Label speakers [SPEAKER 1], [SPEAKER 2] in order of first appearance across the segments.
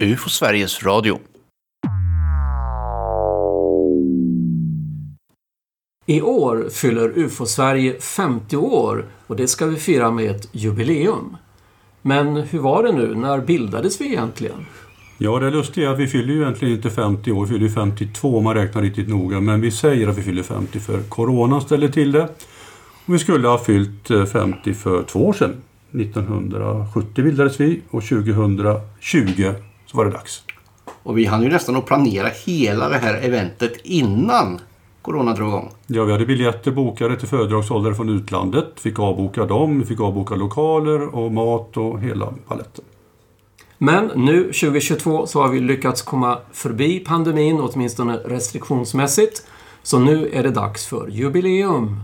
[SPEAKER 1] UFO Sveriges Radio.
[SPEAKER 2] I år fyller UFO Sverige 50 år och det ska vi fira med ett jubileum. Men hur var det nu? När bildades vi egentligen?
[SPEAKER 3] Ja, det lustiga är att vi fyller ju egentligen inte 50 år, vi fyller 52 om man räknar riktigt noga. Men vi säger att vi fyller 50 för Coronan ställer till det. Och vi skulle ha fyllt 50 för två år sedan. 1970 bildades vi och 2020 så var det dags.
[SPEAKER 1] Och vi hann ju nästan att planera hela det här eventet innan Corona drog igång.
[SPEAKER 3] Ja, vi hade biljetter bokade till föredragshållare från utlandet. Fick avboka dem, vi fick avboka lokaler och mat och hela paletten.
[SPEAKER 2] Men nu 2022 så har vi lyckats komma förbi pandemin, åtminstone restriktionsmässigt. Så nu är det dags för jubileum.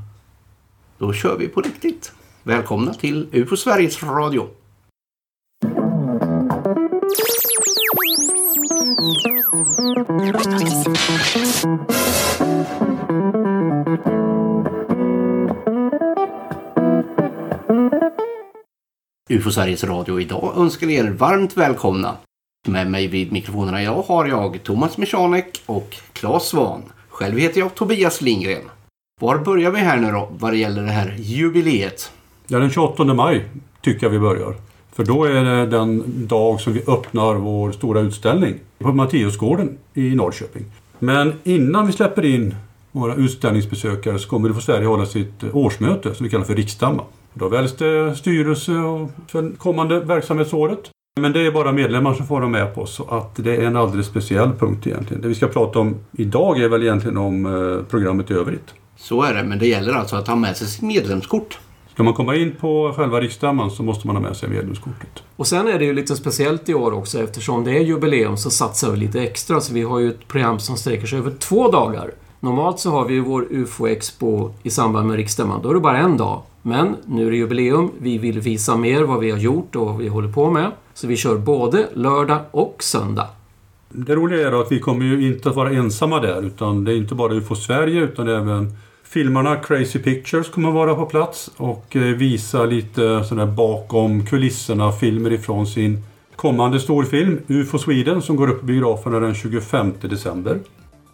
[SPEAKER 1] Då kör vi på riktigt. Välkomna till UFO Sveriges Radio. UFO Sveriges Radio idag önskar er varmt välkomna. Med mig vid mikrofonerna idag har jag Thomas Michanek och Claes Svan. Själv heter jag Tobias Lindgren. Var börjar vi här nu då vad det gäller det här jubileet?
[SPEAKER 3] Ja, den 28 maj tycker jag vi börjar. För då är det den dag som vi öppnar vår stora utställning på Matteusgården i Norrköping. Men innan vi släpper in våra utställningsbesökare så kommer det få Sverige hålla sitt eh, årsmöte som vi kallar för riksstämma. Då väljs det styrelse för kommande verksamhetsåret. Men det är bara medlemmar som får vara med på så att det är en alldeles speciell punkt egentligen. Det vi ska prata om idag är väl egentligen om eh, programmet i övrigt.
[SPEAKER 1] Så är det, men det gäller alltså att ha med sig sitt medlemskort.
[SPEAKER 3] Ska man komma in på själva riksstämman så måste man ha med sig medlemskortet.
[SPEAKER 2] Och sen är det ju lite speciellt i år också eftersom det är jubileum så satsar vi lite extra. Så vi har ju ett program som sträcker sig över två dagar. Normalt så har vi ju vår UFO-expo i samband med riksstämman. Då är det bara en dag. Men nu är det jubileum. Vi vill visa mer vad vi har gjort och vad vi håller på med. Så vi kör både lördag och söndag.
[SPEAKER 3] Det roliga är att vi kommer ju inte att vara ensamma där utan det är inte bara UFO Sverige utan även filmarna Crazy Pictures kommer att vara på plats och eh, visa lite sådär bakom kulisserna filmer ifrån sin kommande storfilm UFO Sweden som går upp i biograferna den 25 december.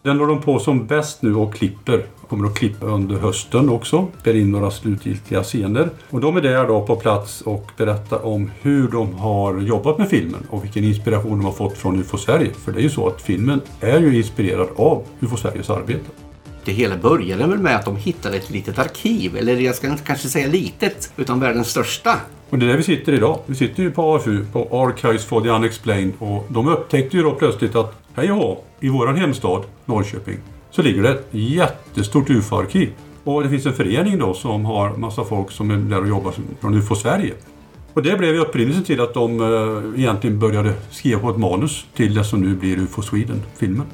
[SPEAKER 3] Den håller de på som bäst nu och klipper. Kommer att klippa under hösten också. spela in några slutgiltiga scener. Och de är där då på plats och berättar om hur de har jobbat med filmen och vilken inspiration de har fått från UFO Sverige. För det är ju så att filmen är ju inspirerad av UFO Sveriges arbete.
[SPEAKER 1] Det hela började väl med att de hittade ett litet arkiv, eller jag ska inte kanske säga litet, utan världens största.
[SPEAKER 3] Och det är där vi sitter idag. Vi sitter ju på AFU, på Archives for the Unexplained. Och de upptäckte ju då plötsligt att, hej och i våran hemstad Norrköping så ligger det ett jättestort UFO-arkiv. Och det finns en förening då som har massa folk som är där och jobbar från UFO Sverige. Och det blev upprinnelsen till att de eh, egentligen började skriva på ett manus till det som nu blir UFO Sweden-filmen.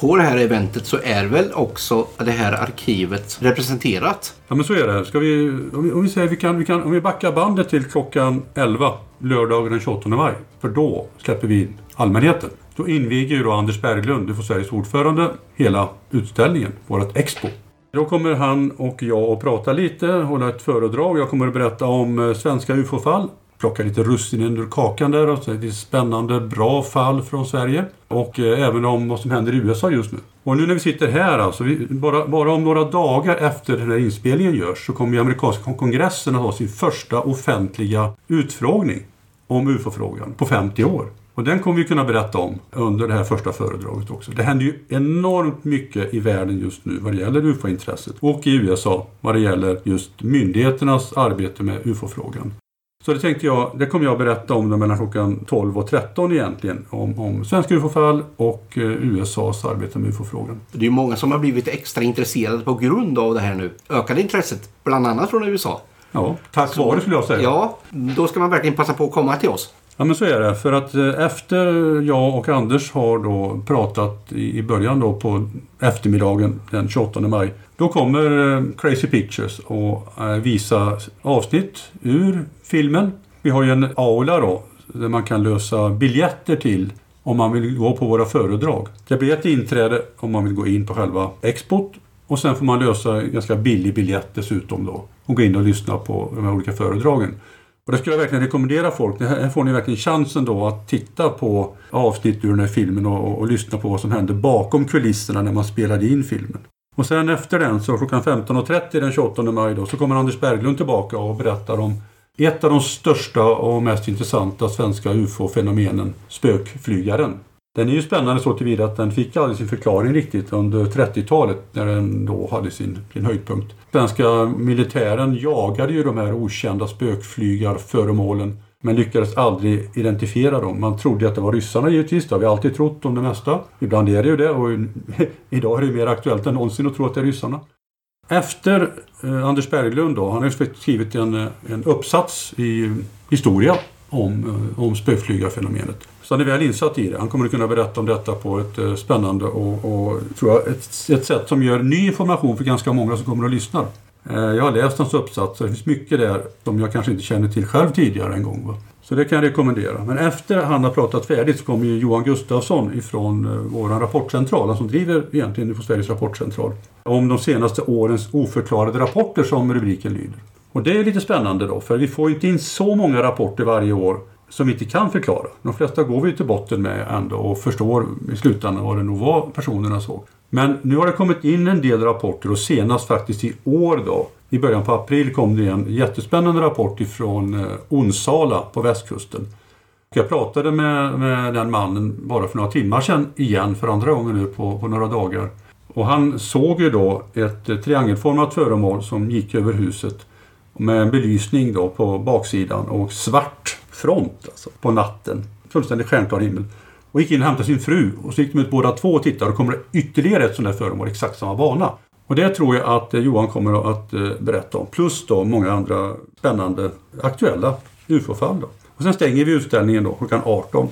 [SPEAKER 1] På det här eventet så är väl också det här arkivet representerat?
[SPEAKER 3] Ja men så är det. Ska vi, om, vi, om vi säger vi kan, vi kan, om vi backar bandet till klockan 11 lördagen den 28 maj. För då släpper vi in allmänheten. Då inviger ju då Anders Berglund, du får Sveriges ordförande, hela utställningen, vårt Expo. Då kommer han och jag att prata lite, hålla ett föredrag. Jag kommer att berätta om eh, svenska UFO-fall. Plocka lite russinen ur kakan där. Och det är spännande, bra fall från Sverige. Och eh, även om vad som händer i USA just nu. Och nu när vi sitter här alltså, vi, bara, bara om några dagar efter den här inspelningen görs så kommer ju amerikanska kongressen att ha sin första offentliga utfrågning om UFO-frågan på 50 år. Och den kommer vi kunna berätta om under det här första föredraget också. Det händer ju enormt mycket i världen just nu vad det gäller UFO-intresset och i USA vad det gäller just myndigheternas arbete med UFO-frågan. Så det tänkte jag, det kommer jag berätta om det mellan klockan 12 och 13 egentligen. Om, om svenska UFO-fall och eh, USAs arbete med UFO-frågan.
[SPEAKER 1] Det är många som har blivit extra intresserade på grund av det här nu. Ökade intresset, bland annat från USA.
[SPEAKER 3] Ja, tack vare skulle jag säga.
[SPEAKER 1] Ja, då ska man verkligen passa på att komma till oss.
[SPEAKER 3] Ja men så är det. För att eh, efter jag och Anders har då pratat i början då på eftermiddagen den 28 maj. Då kommer eh, Crazy Pictures och visar visa avsnitt ur filmen. Vi har ju en aula då där man kan lösa biljetter till om man vill gå på våra föredrag. Det blir ett inträde om man vill gå in på själva expot och sen får man lösa en ganska billig biljett dessutom då och gå in och lyssna på de här olika föredragen. Och det skulle jag verkligen rekommendera folk. Det här får ni verkligen chansen då att titta på avsnitt ur den här filmen och, och, och lyssna på vad som hände bakom kulisserna när man spelade in filmen. Och sen efter den, så klockan 15.30 den 28 maj då, så kommer Anders Berglund tillbaka och berättar om ett av de största och mest intressanta svenska UFO-fenomenen, spökflygaren. Den är ju spännande så tillvida att den fick aldrig sin förklaring riktigt under 30-talet när den då hade sin, sin höjdpunkt. Svenska militären jagade ju de här okända spökflygarföremålen men lyckades aldrig identifiera dem. Man trodde att det var ryssarna givetvis, det har vi alltid trott om det mesta. Ibland är det ju det och idag är det mer aktuellt än någonsin att tro att det är ryssarna. Efter eh, Anders Berglund då, han har skrivit en, eh, en uppsats i historia om, om spökflygarfenomenet. Så han är väl insatt i det. Han kommer att kunna berätta om detta på ett eh, spännande och, och tror jag, ett, ett sätt som gör ny information för ganska många som kommer att lyssna. Eh, jag har läst hans uppsats och det finns mycket där som jag kanske inte känner till själv tidigare en gång. Va? Så det kan jag rekommendera. Men efter han har pratat färdigt så kommer ju Johan Gustafsson ifrån eh, vår rapportcentral, han som driver egentligen på Sveriges rapportcentral, om de senaste årens oförklarade rapporter som rubriken lyder. Och det är lite spännande då, för vi får inte in så många rapporter varje år som vi inte kan förklara. De flesta går vi till botten med ändå och förstår i slutändan vad det nog var personerna såg. Men nu har det kommit in en del rapporter och senast faktiskt i år då, i början på april kom det en jättespännande rapport ifrån eh, Onsala på västkusten. Jag pratade med, med den mannen bara för några timmar sedan igen för andra gången nu på, på några dagar. Och han såg ju då ett eh, triangelformat föremål som gick över huset med en belysning då på baksidan och svart front alltså, på natten. Fullständigt stjärnklar himmel. Och gick in och hämtade sin fru och så gick de ut båda två och tittade och kommer det ytterligare ett sånt där föremål exakt samma bana. Och det tror jag att eh, Johan kommer att eh, berätta om. Plus då många andra spännande aktuella UFO-fall. Då. Och sen stänger vi utställningen då klockan 18.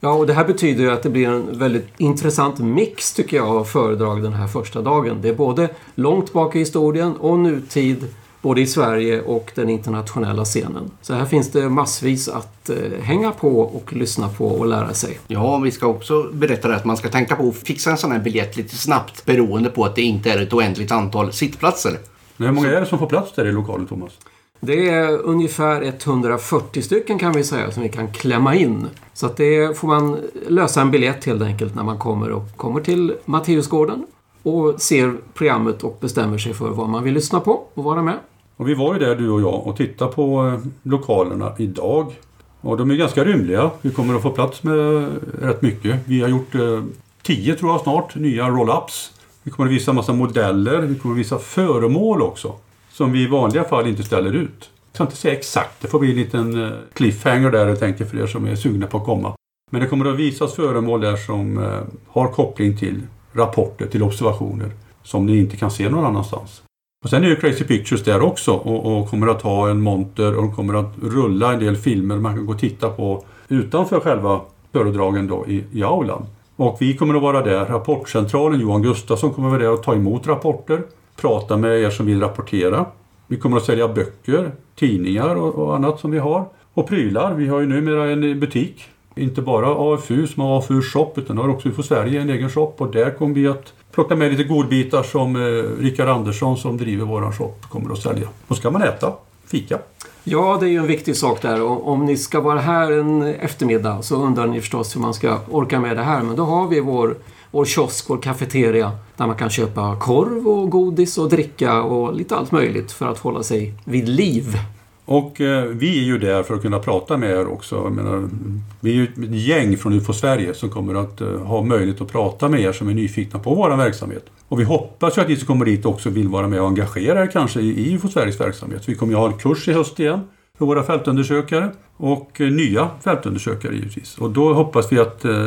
[SPEAKER 2] Ja, och det här betyder ju att det blir en väldigt intressant mix tycker jag av föredrag den här första dagen. Det är både långt bak i historien och nutid både i Sverige och den internationella scenen. Så här finns det massvis att eh, hänga på och lyssna på och lära sig.
[SPEAKER 1] Ja, vi ska också berätta att man ska tänka på att fixa en sån här biljett lite snabbt beroende på att det inte är ett oändligt antal sittplatser.
[SPEAKER 3] Men hur många är det som får plats där i lokalen, Thomas?
[SPEAKER 2] Det är ungefär 140 stycken kan vi säga som vi kan klämma in. Så att det får man lösa en biljett helt enkelt när man kommer och kommer till Matteusgården och ser programmet och bestämmer sig för vad man vill lyssna på och vara med.
[SPEAKER 3] Och vi var ju där du och jag och tittade på eh, lokalerna idag. Och de är ganska rymliga. Vi kommer att få plats med eh, rätt mycket. Vi har gjort eh, tio tror jag snart, nya roll-ups. Vi kommer att visa massa modeller. Vi kommer att visa föremål också. Som vi i vanliga fall inte ställer ut. Jag kan inte säga exakt. Det får bli en liten eh, cliffhanger där jag tänker för er som är sugna på att komma. Men det kommer att visas föremål där som har koppling till rapporter, till observationer. Som ni inte kan se någon annanstans. Och sen är ju Crazy Pictures där också och, och, kommer att ha en monter och kommer att rulla en del filmer man kan gå och titta på utanför själva föredragen då i, i aulan. Och vi kommer att vara där. Rapportcentralen, Johan Gustafsson kommer att vara där och ta emot rapporter. Prata med er som vill rapportera. Vi kommer att sälja böcker, tidningar och, och annat som vi har. Och prylar. Vi har ju numera en butik. Inte bara AFU som har AFU shop utan har också UFO Sverige en egen shop och där kommer vi att plocka med lite godbitar som eh, Rickard Andersson som driver våran shop kommer att sälja. Då ska man äta, fika.
[SPEAKER 2] Ja, det är ju en viktig sak där. Om ni ska vara här en eftermiddag så undrar ni förstås hur man ska orka med det här. Men då har vi vår, vår kiosk, vår kafeteria där man kan köpa korv och godis och dricka och lite allt möjligt för att hålla sig vid liv.
[SPEAKER 3] Och eh, vi är ju där för att kunna prata med er också. Jag menar, vi är ju ett gäng från UFO Sverige som kommer att eh, ha möjlighet att prata med er som är nyfikna på vår verksamhet. Och vi hoppas ju att ni som kommer dit också vill vara med och engagera er kanske i, i UFO Sveriges verksamhet. Vi kommer ju ha en kurs i höst igen för våra fältundersökare och eh, nya fältundersökare givetvis. Och då hoppas vi att eh,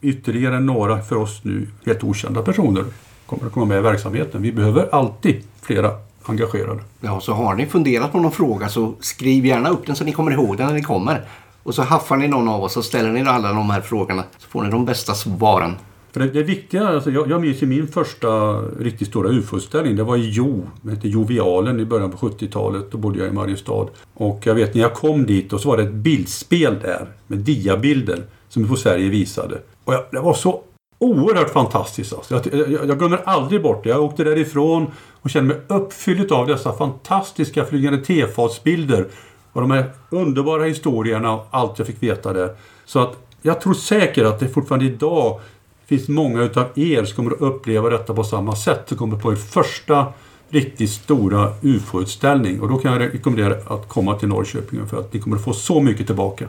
[SPEAKER 3] ytterligare några för oss nu helt okända personer kommer att komma med i verksamheten. Vi behöver alltid flera engagerade.
[SPEAKER 1] Ja, så har ni funderat på någon fråga så skriv gärna upp den så ni kommer ihåg den när ni kommer. Och så haffar ni någon av oss och ställer ni alla de här frågorna så får ni de bästa svaren.
[SPEAKER 3] För det, det viktiga, alltså jag, jag minns ju min första riktigt stora UFO-utställning. Det var i Jo, det hette Jovialen i början på 70-talet. Då bodde jag i Mariestad. Och jag vet när jag kom dit och så var det ett bildspel där med diabilder som UFO Sverige visade. Och jag, det var så oerhört fantastiskt. Alltså. Jag, jag, jag glömmer aldrig bort det. Jag åkte därifrån och kände mig uppfylld av dessa fantastiska flygande tefatsbilder Och de här underbara historierna och allt jag fick veta där. Så att jag tror säkert att det fortfarande idag finns många utav er som kommer att uppleva detta på samma sätt. Som kommer på er första riktigt stora UFO-utställning. Och då kan jag rekommendera att komma till Norrköping för att ni kommer att få så mycket tillbaka.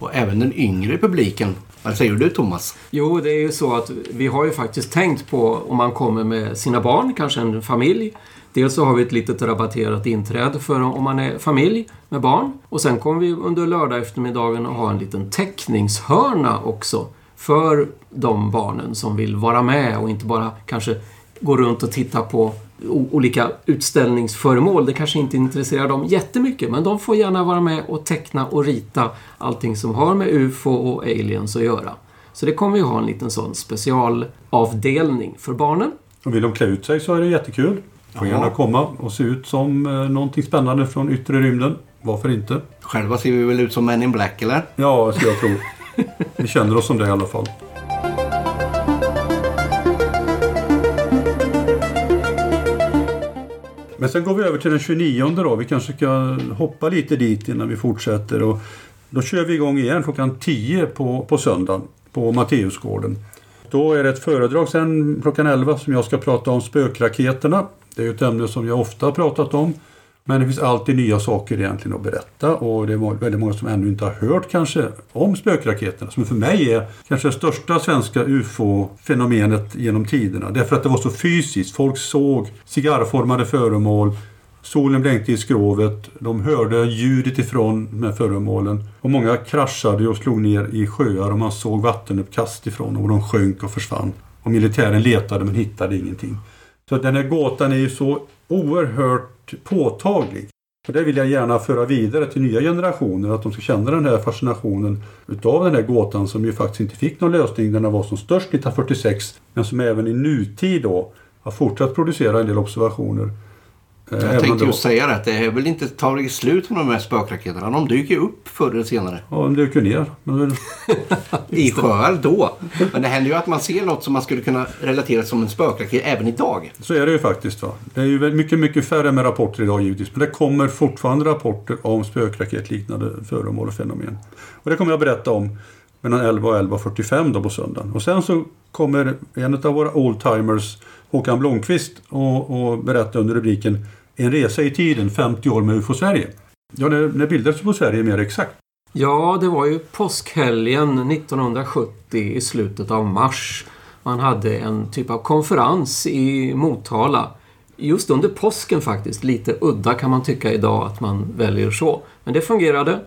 [SPEAKER 1] Och även den yngre publiken. Vad säger du Thomas?
[SPEAKER 2] Jo, det är ju så att vi har ju faktiskt tänkt på om man kommer med sina barn, kanske en familj. Dels så har vi ett litet rabatterat inträde för om man är familj med barn. Och sen kommer vi under lördag eftermiddagen att ha en liten teckningshörna också för de barnen som vill vara med och inte bara kanske gå runt och titta på olika utställningsföremål. Det kanske inte intresserar dem jättemycket men de får gärna vara med och teckna och rita allting som har med UFO och aliens att göra. Så det kommer vi ha en liten sån specialavdelning för barnen.
[SPEAKER 3] Och vill de klä ut sig så är det jättekul. Får gärna komma och se ut som eh, någonting spännande från yttre rymden. Varför inte?
[SPEAKER 1] Själva ser vi väl ut som Men in Black eller?
[SPEAKER 3] Ja, ska jag tro. Vi känner oss som det i alla fall. Men sen går vi över till den 29 då. Vi kanske ska hoppa lite dit innan vi fortsätter. Och då kör vi igång igen klockan 10 på, på söndagen på Matteusgården. Då är det ett föredrag sen klockan 11 som jag ska prata om spökraketerna. Det är ju ett ämne som jag ofta har pratat om. Men det finns alltid nya saker egentligen att berätta och det är väldigt många som ännu inte har hört kanske om spökraketerna som för mig är kanske det största svenska UFO-fenomenet genom tiderna. Därför att det var så fysiskt. Folk såg cigarrformade föremål, solen blänkte i skrovet, de hörde ljudet ifrån de här föremålen. Och många kraschade och slog ner i sjöar och man såg vattenuppkast ifrån dem och de sjönk och försvann. Och militären letade men hittade ingenting. Så den här gåtan är ju så oerhört påtaglig. Och det vill jag gärna föra vidare till nya generationer, att de ska känna den här fascinationen utav den här gåtan som ju faktiskt inte fick någon lösning när den var som störst 1946, men som även i nutid då har fortsatt producera en del observationer. Eh, även
[SPEAKER 1] Jag
[SPEAKER 3] om
[SPEAKER 1] tänkte just säga det, att det är väl inte tagit slut med de här spökraketerna. De dyker ju upp förr eller senare.
[SPEAKER 3] Ja, de ju ner. Men,
[SPEAKER 1] I sjöar då. Men det händer ju att man ser något som man skulle kunna relatera som en spökraket även idag.
[SPEAKER 3] så är det ju faktiskt. Va? Det är ju mycket, mycket färre med rapporter idag givetvis. Men det kommer fortfarande rapporter om spökraketliknande föremål och fenomen. Och det kommer jag berätta om mellan 11 och 11.45 då på söndagen. Och sen så kommer en av våra oldtimers, Håkan Blomqvist, och, och berätta under rubriken en resa i tiden, 50 år med UFO-Sverige. Ja, när, när bildades UFO Sverige mer exakt?
[SPEAKER 2] Ja, det var ju påskhelgen 1970 i slutet av mars. Man hade en typ av konferens i Motala. Just under påsken faktiskt. Lite udda kan man tycka idag att man väljer så. Men det fungerade.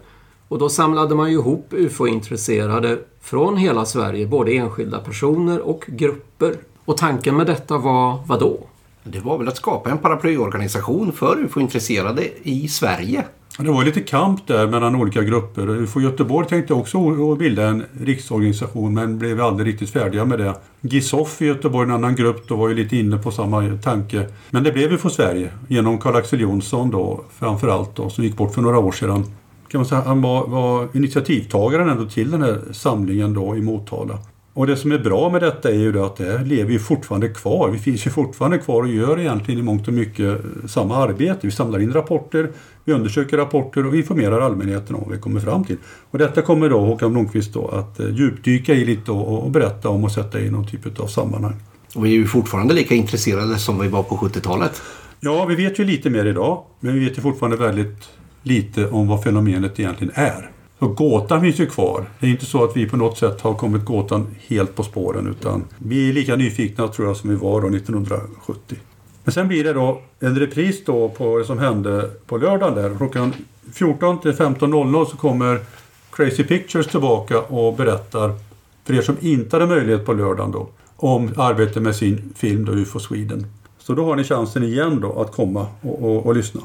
[SPEAKER 2] Och då samlade man ju ihop UFO-intresserade från hela Sverige, både enskilda personer och grupper. Och tanken med detta var vad då?
[SPEAKER 1] Det var väl att skapa en paraplyorganisation för UFO-intresserade i Sverige.
[SPEAKER 3] Det var lite kamp där mellan olika grupper. UFO Göteborg tänkte också bilda en riksorganisation men blev aldrig riktigt färdiga med det. GISOF i Göteborg, en annan grupp, då var ju lite inne på samma tanke. Men det blev UFO Sverige genom Karl-Axel Jonsson då framförallt då, som gick bort för några år sedan. Kan man säga, han var, var initiativtagaren ändå till den här samlingen då i Motala. Och det som är bra med detta är ju att det här lever ju fortfarande kvar. Vi finns ju fortfarande kvar och gör egentligen i mångt och mycket samma arbete. Vi samlar in rapporter, vi undersöker rapporter och vi informerar allmänheten om vad vi kommer fram till. Och detta kommer då Håkan Blomqvist då att eh, djupdyka i lite och, och berätta om och sätta i någon typ av sammanhang.
[SPEAKER 1] Och vi är ju fortfarande lika intresserade som vi var på 70-talet.
[SPEAKER 3] Ja, vi vet ju lite mer idag, men vi vet ju fortfarande väldigt lite om vad fenomenet egentligen är. Så gåtan finns ju kvar. Det är inte så att vi på något sätt har kommit gåtan helt på spåren utan vi är lika nyfikna tror jag som vi var då 1970. Men sen blir det då en repris då på det som hände på lördagen där. Klockan 14 till 15.00 så kommer Crazy Pictures tillbaka och berättar för er som inte hade möjlighet på lördagen då om arbetet med sin film då UFO Sweden. Så då har ni chansen igen då att komma och, och, och lyssna.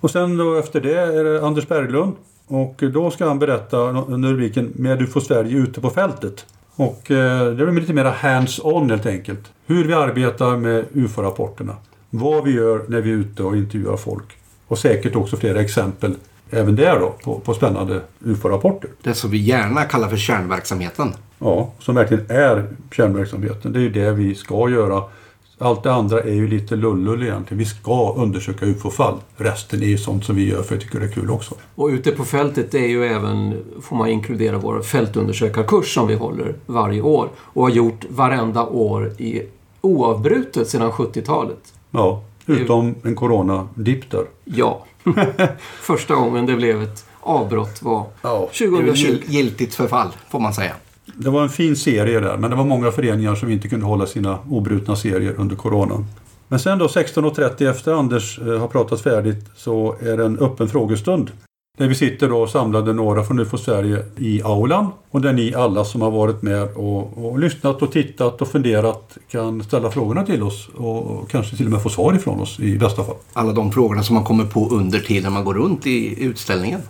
[SPEAKER 3] Och sen då efter det är det Anders Berglund och då ska han berätta under rubriken Med UFO Sverige ute på fältet. Och eh, det blir lite mer hands-on helt enkelt. Hur vi arbetar med UFO-rapporterna. Vad vi gör när vi är ute och intervjuar folk. Och säkert också flera exempel även där då på, på spännande UFO-rapporter.
[SPEAKER 1] Det som vi gärna kallar för kärnverksamheten.
[SPEAKER 3] Ja, som verkligen är kärnverksamheten. Det är ju det vi ska göra. Allt det andra är ju lite lullull egentligen. Vi ska undersöka ufo-fall. Resten är ju sånt som vi gör för att vi tycker det är kul också.
[SPEAKER 2] Och ute på fältet är ju även, får man inkludera vår fältundersökarkurs som vi håller varje år och har gjort varenda år i oavbrutet sedan 70-talet.
[SPEAKER 3] Ja, utom en coronadipp där.
[SPEAKER 2] Ja. Första gången det blev ett avbrott var
[SPEAKER 3] Ja.
[SPEAKER 1] Det är väl
[SPEAKER 2] 2020.
[SPEAKER 1] gill- giltigt förfall, får man säga.
[SPEAKER 3] Det var en fin serie där, men det var många föreningar som inte kunde hålla sina obrutna serier under coronan. Men sen då 16.30 efter Anders eh, har pratat färdigt så är det en öppen frågestund. Där vi sitter då samlade några från UFO Sverige i aulan och där ni alla som har varit med och, och lyssnat och tittat och funderat kan ställa frågorna till oss och, och kanske till och med få svar ifrån oss i bästa fall.
[SPEAKER 1] Alla de frågorna som man kommer på under tiden man går runt i utställningen.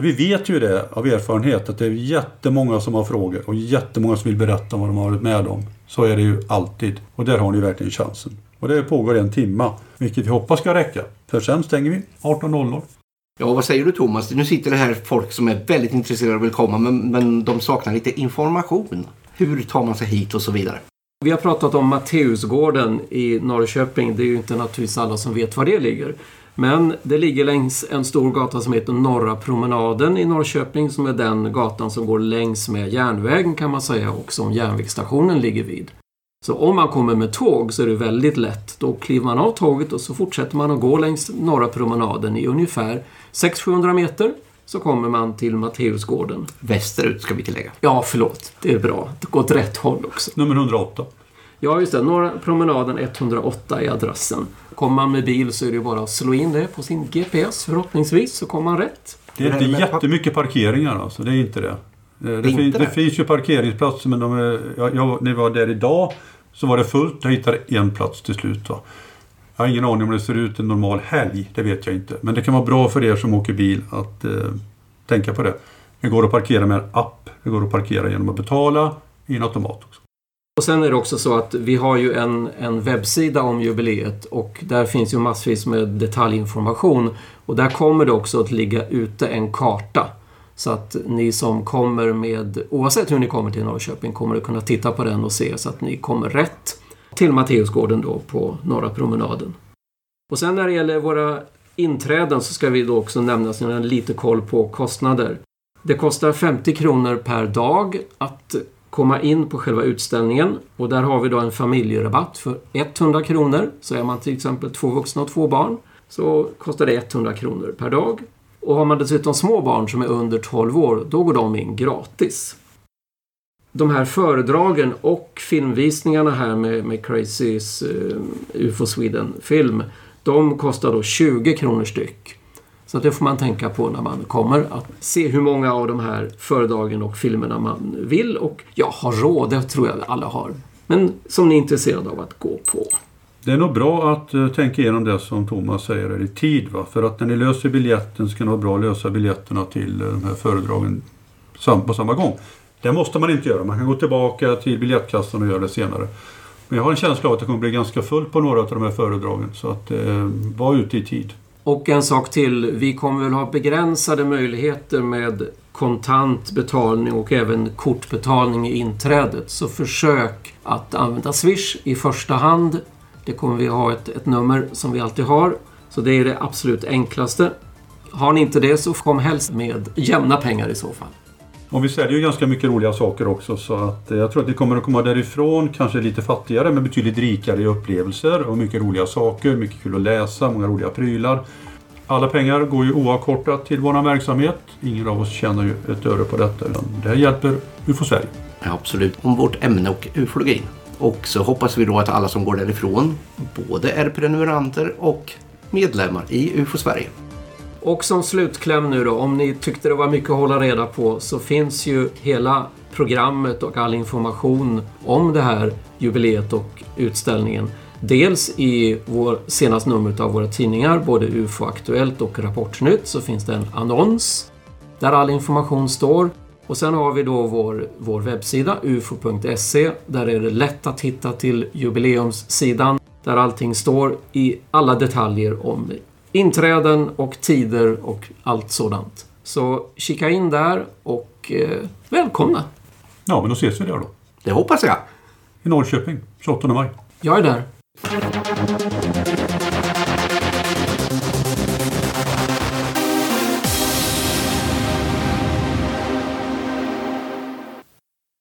[SPEAKER 3] Vi vet ju det av erfarenhet att det är jättemånga som har frågor och jättemånga som vill berätta om vad de har varit med om. Så är det ju alltid. Och där har ni verkligen chansen. Och det pågår en timma, vilket vi hoppas ska räcka. För sen stänger vi 18.00.
[SPEAKER 1] Ja, vad säger du Thomas? Nu sitter det här folk som är väldigt intresserade och vill komma men, men de saknar lite information. Hur tar man sig hit och så vidare?
[SPEAKER 2] Vi har pratat om Matteusgården i Norrköping. Det är ju inte naturligtvis alla som vet var det ligger. Men det ligger längs en stor gata som heter Norra promenaden i Norrköping som är den gatan som går längs med järnvägen kan man säga och som järnvägsstationen ligger vid. Så om man kommer med tåg så är det väldigt lätt. Då kliver man av tåget och så fortsätter man att gå längs Norra promenaden i ungefär 600-700 meter så kommer man till Matteusgården.
[SPEAKER 1] Västerut ska vi tillägga.
[SPEAKER 2] Ja, förlåt. Det är bra. Det går åt rätt håll också.
[SPEAKER 3] Nummer 108.
[SPEAKER 2] Ja, just det. Norra promenaden 108 är adressen. Kommer man med bil så är det bara att slå in det på sin GPS förhoppningsvis så kommer man rätt.
[SPEAKER 3] Det är inte jättemycket parkeringar alltså, det är inte det. Det, det,
[SPEAKER 1] Inte
[SPEAKER 3] fin,
[SPEAKER 1] det?
[SPEAKER 3] det finns ju parkeringsplatser men de är, jag, jag, när vi var där idag så var det fullt. Jag hittade en plats till slut. Va? Jag har ingen aning om det ser ut en normal helg, det vet jag inte. Men det kan vara bra för er som åker bil att eh, tänka på det. Det går att parkera med en app. Det går att parkera genom att betala i en automat också.
[SPEAKER 2] Och sen är det också så att vi har ju en, en webbsida om jubileet och där finns ju massvis med detaljinformation. Och där kommer det också att ligga ute en karta. Så att ni som kommer med, oavsett hur ni kommer till Norrköping, kommer att kunna titta på den och se så att ni kommer rätt till Matteusgården då på Norra promenaden. Och sen när det gäller våra inträden så ska vi då också nämna så ni har lite koll på kostnader. Det kostar 50 kronor per dag att komma in på själva utställningen och där har vi då en familjerabatt för 100 kronor. Så är man till exempel två vuxna och två barn så kostar det 100 kronor per dag. Och har man dessutom små barn som är under 12 år, då går de in gratis. De här föredragen och filmvisningarna här med, med Crazys eh, uh, UFO Sweden-film, de kostar då 20 kronor styck. Så det får man tänka på när man kommer att se hur många av de här föredragen och filmerna man vill och ja, har råd, det tror jag alla har. Men som ni är intresserade av att gå på.
[SPEAKER 3] Det är nog bra att uh, tänka igenom det som Thomas säger i tid. Va? För att när ni löser biljetten ska ni vara bra att lösa biljetterna till uh, de här föredragen sam- på samma gång. Det måste man inte göra. Man kan gå tillbaka till biljettkassan och göra det senare. Men jag har en känsla av att det kommer bli ganska fullt på några av de här föredragen. Så att eh, var ute i tid.
[SPEAKER 2] Och en sak till, vi kommer väl ha begränsade möjligheter med kontant betalning och även kortbetalning i inträdet. Så försök att använda Swish i första hand. Det kommer vi ha ett, ett nummer som vi alltid har. Så det är det absolut enklaste. Har ni inte det så kom helst med jämna pengar i så fall.
[SPEAKER 3] Och vi säljer ju ganska mycket roliga saker också så att eh, jag tror att ni kommer att komma därifrån kanske lite fattigare men betydligt rikare i upplevelser och mycket roliga saker, mycket kul att läsa, många roliga prylar. Alla pengar går ju oavkortat till vår verksamhet. Ingen av oss tjänar ju ett öre på detta utan det här hjälper UFO Sverige.
[SPEAKER 1] Ja, absolut. Om vårt ämne och ufologin. Och så hoppas vi då att alla som går därifrån både är prenumeranter och medlemmar i UFO Sverige.
[SPEAKER 2] Och som slutkläm nu då, om ni tyckte det var mycket att hålla reda på så finns ju hela programmet och all information om det här jubileet och utställningen. Dels i vår senaste nummer av våra tidningar, både UFO Aktuellt och Rapportnytt, så finns det en annons där all information står. Och sen har vi då vår, vår webbsida, ufo.se. Där är det lätt att hitta till jubileumssidan där allting står i alla detaljer om inträden och tider och allt sådant. Så kika in där och eh, välkomna!
[SPEAKER 3] Ja, men då ses vi där då.
[SPEAKER 1] Det hoppas jag.
[SPEAKER 3] I Norrköping, 28 maj.
[SPEAKER 2] Jag är där.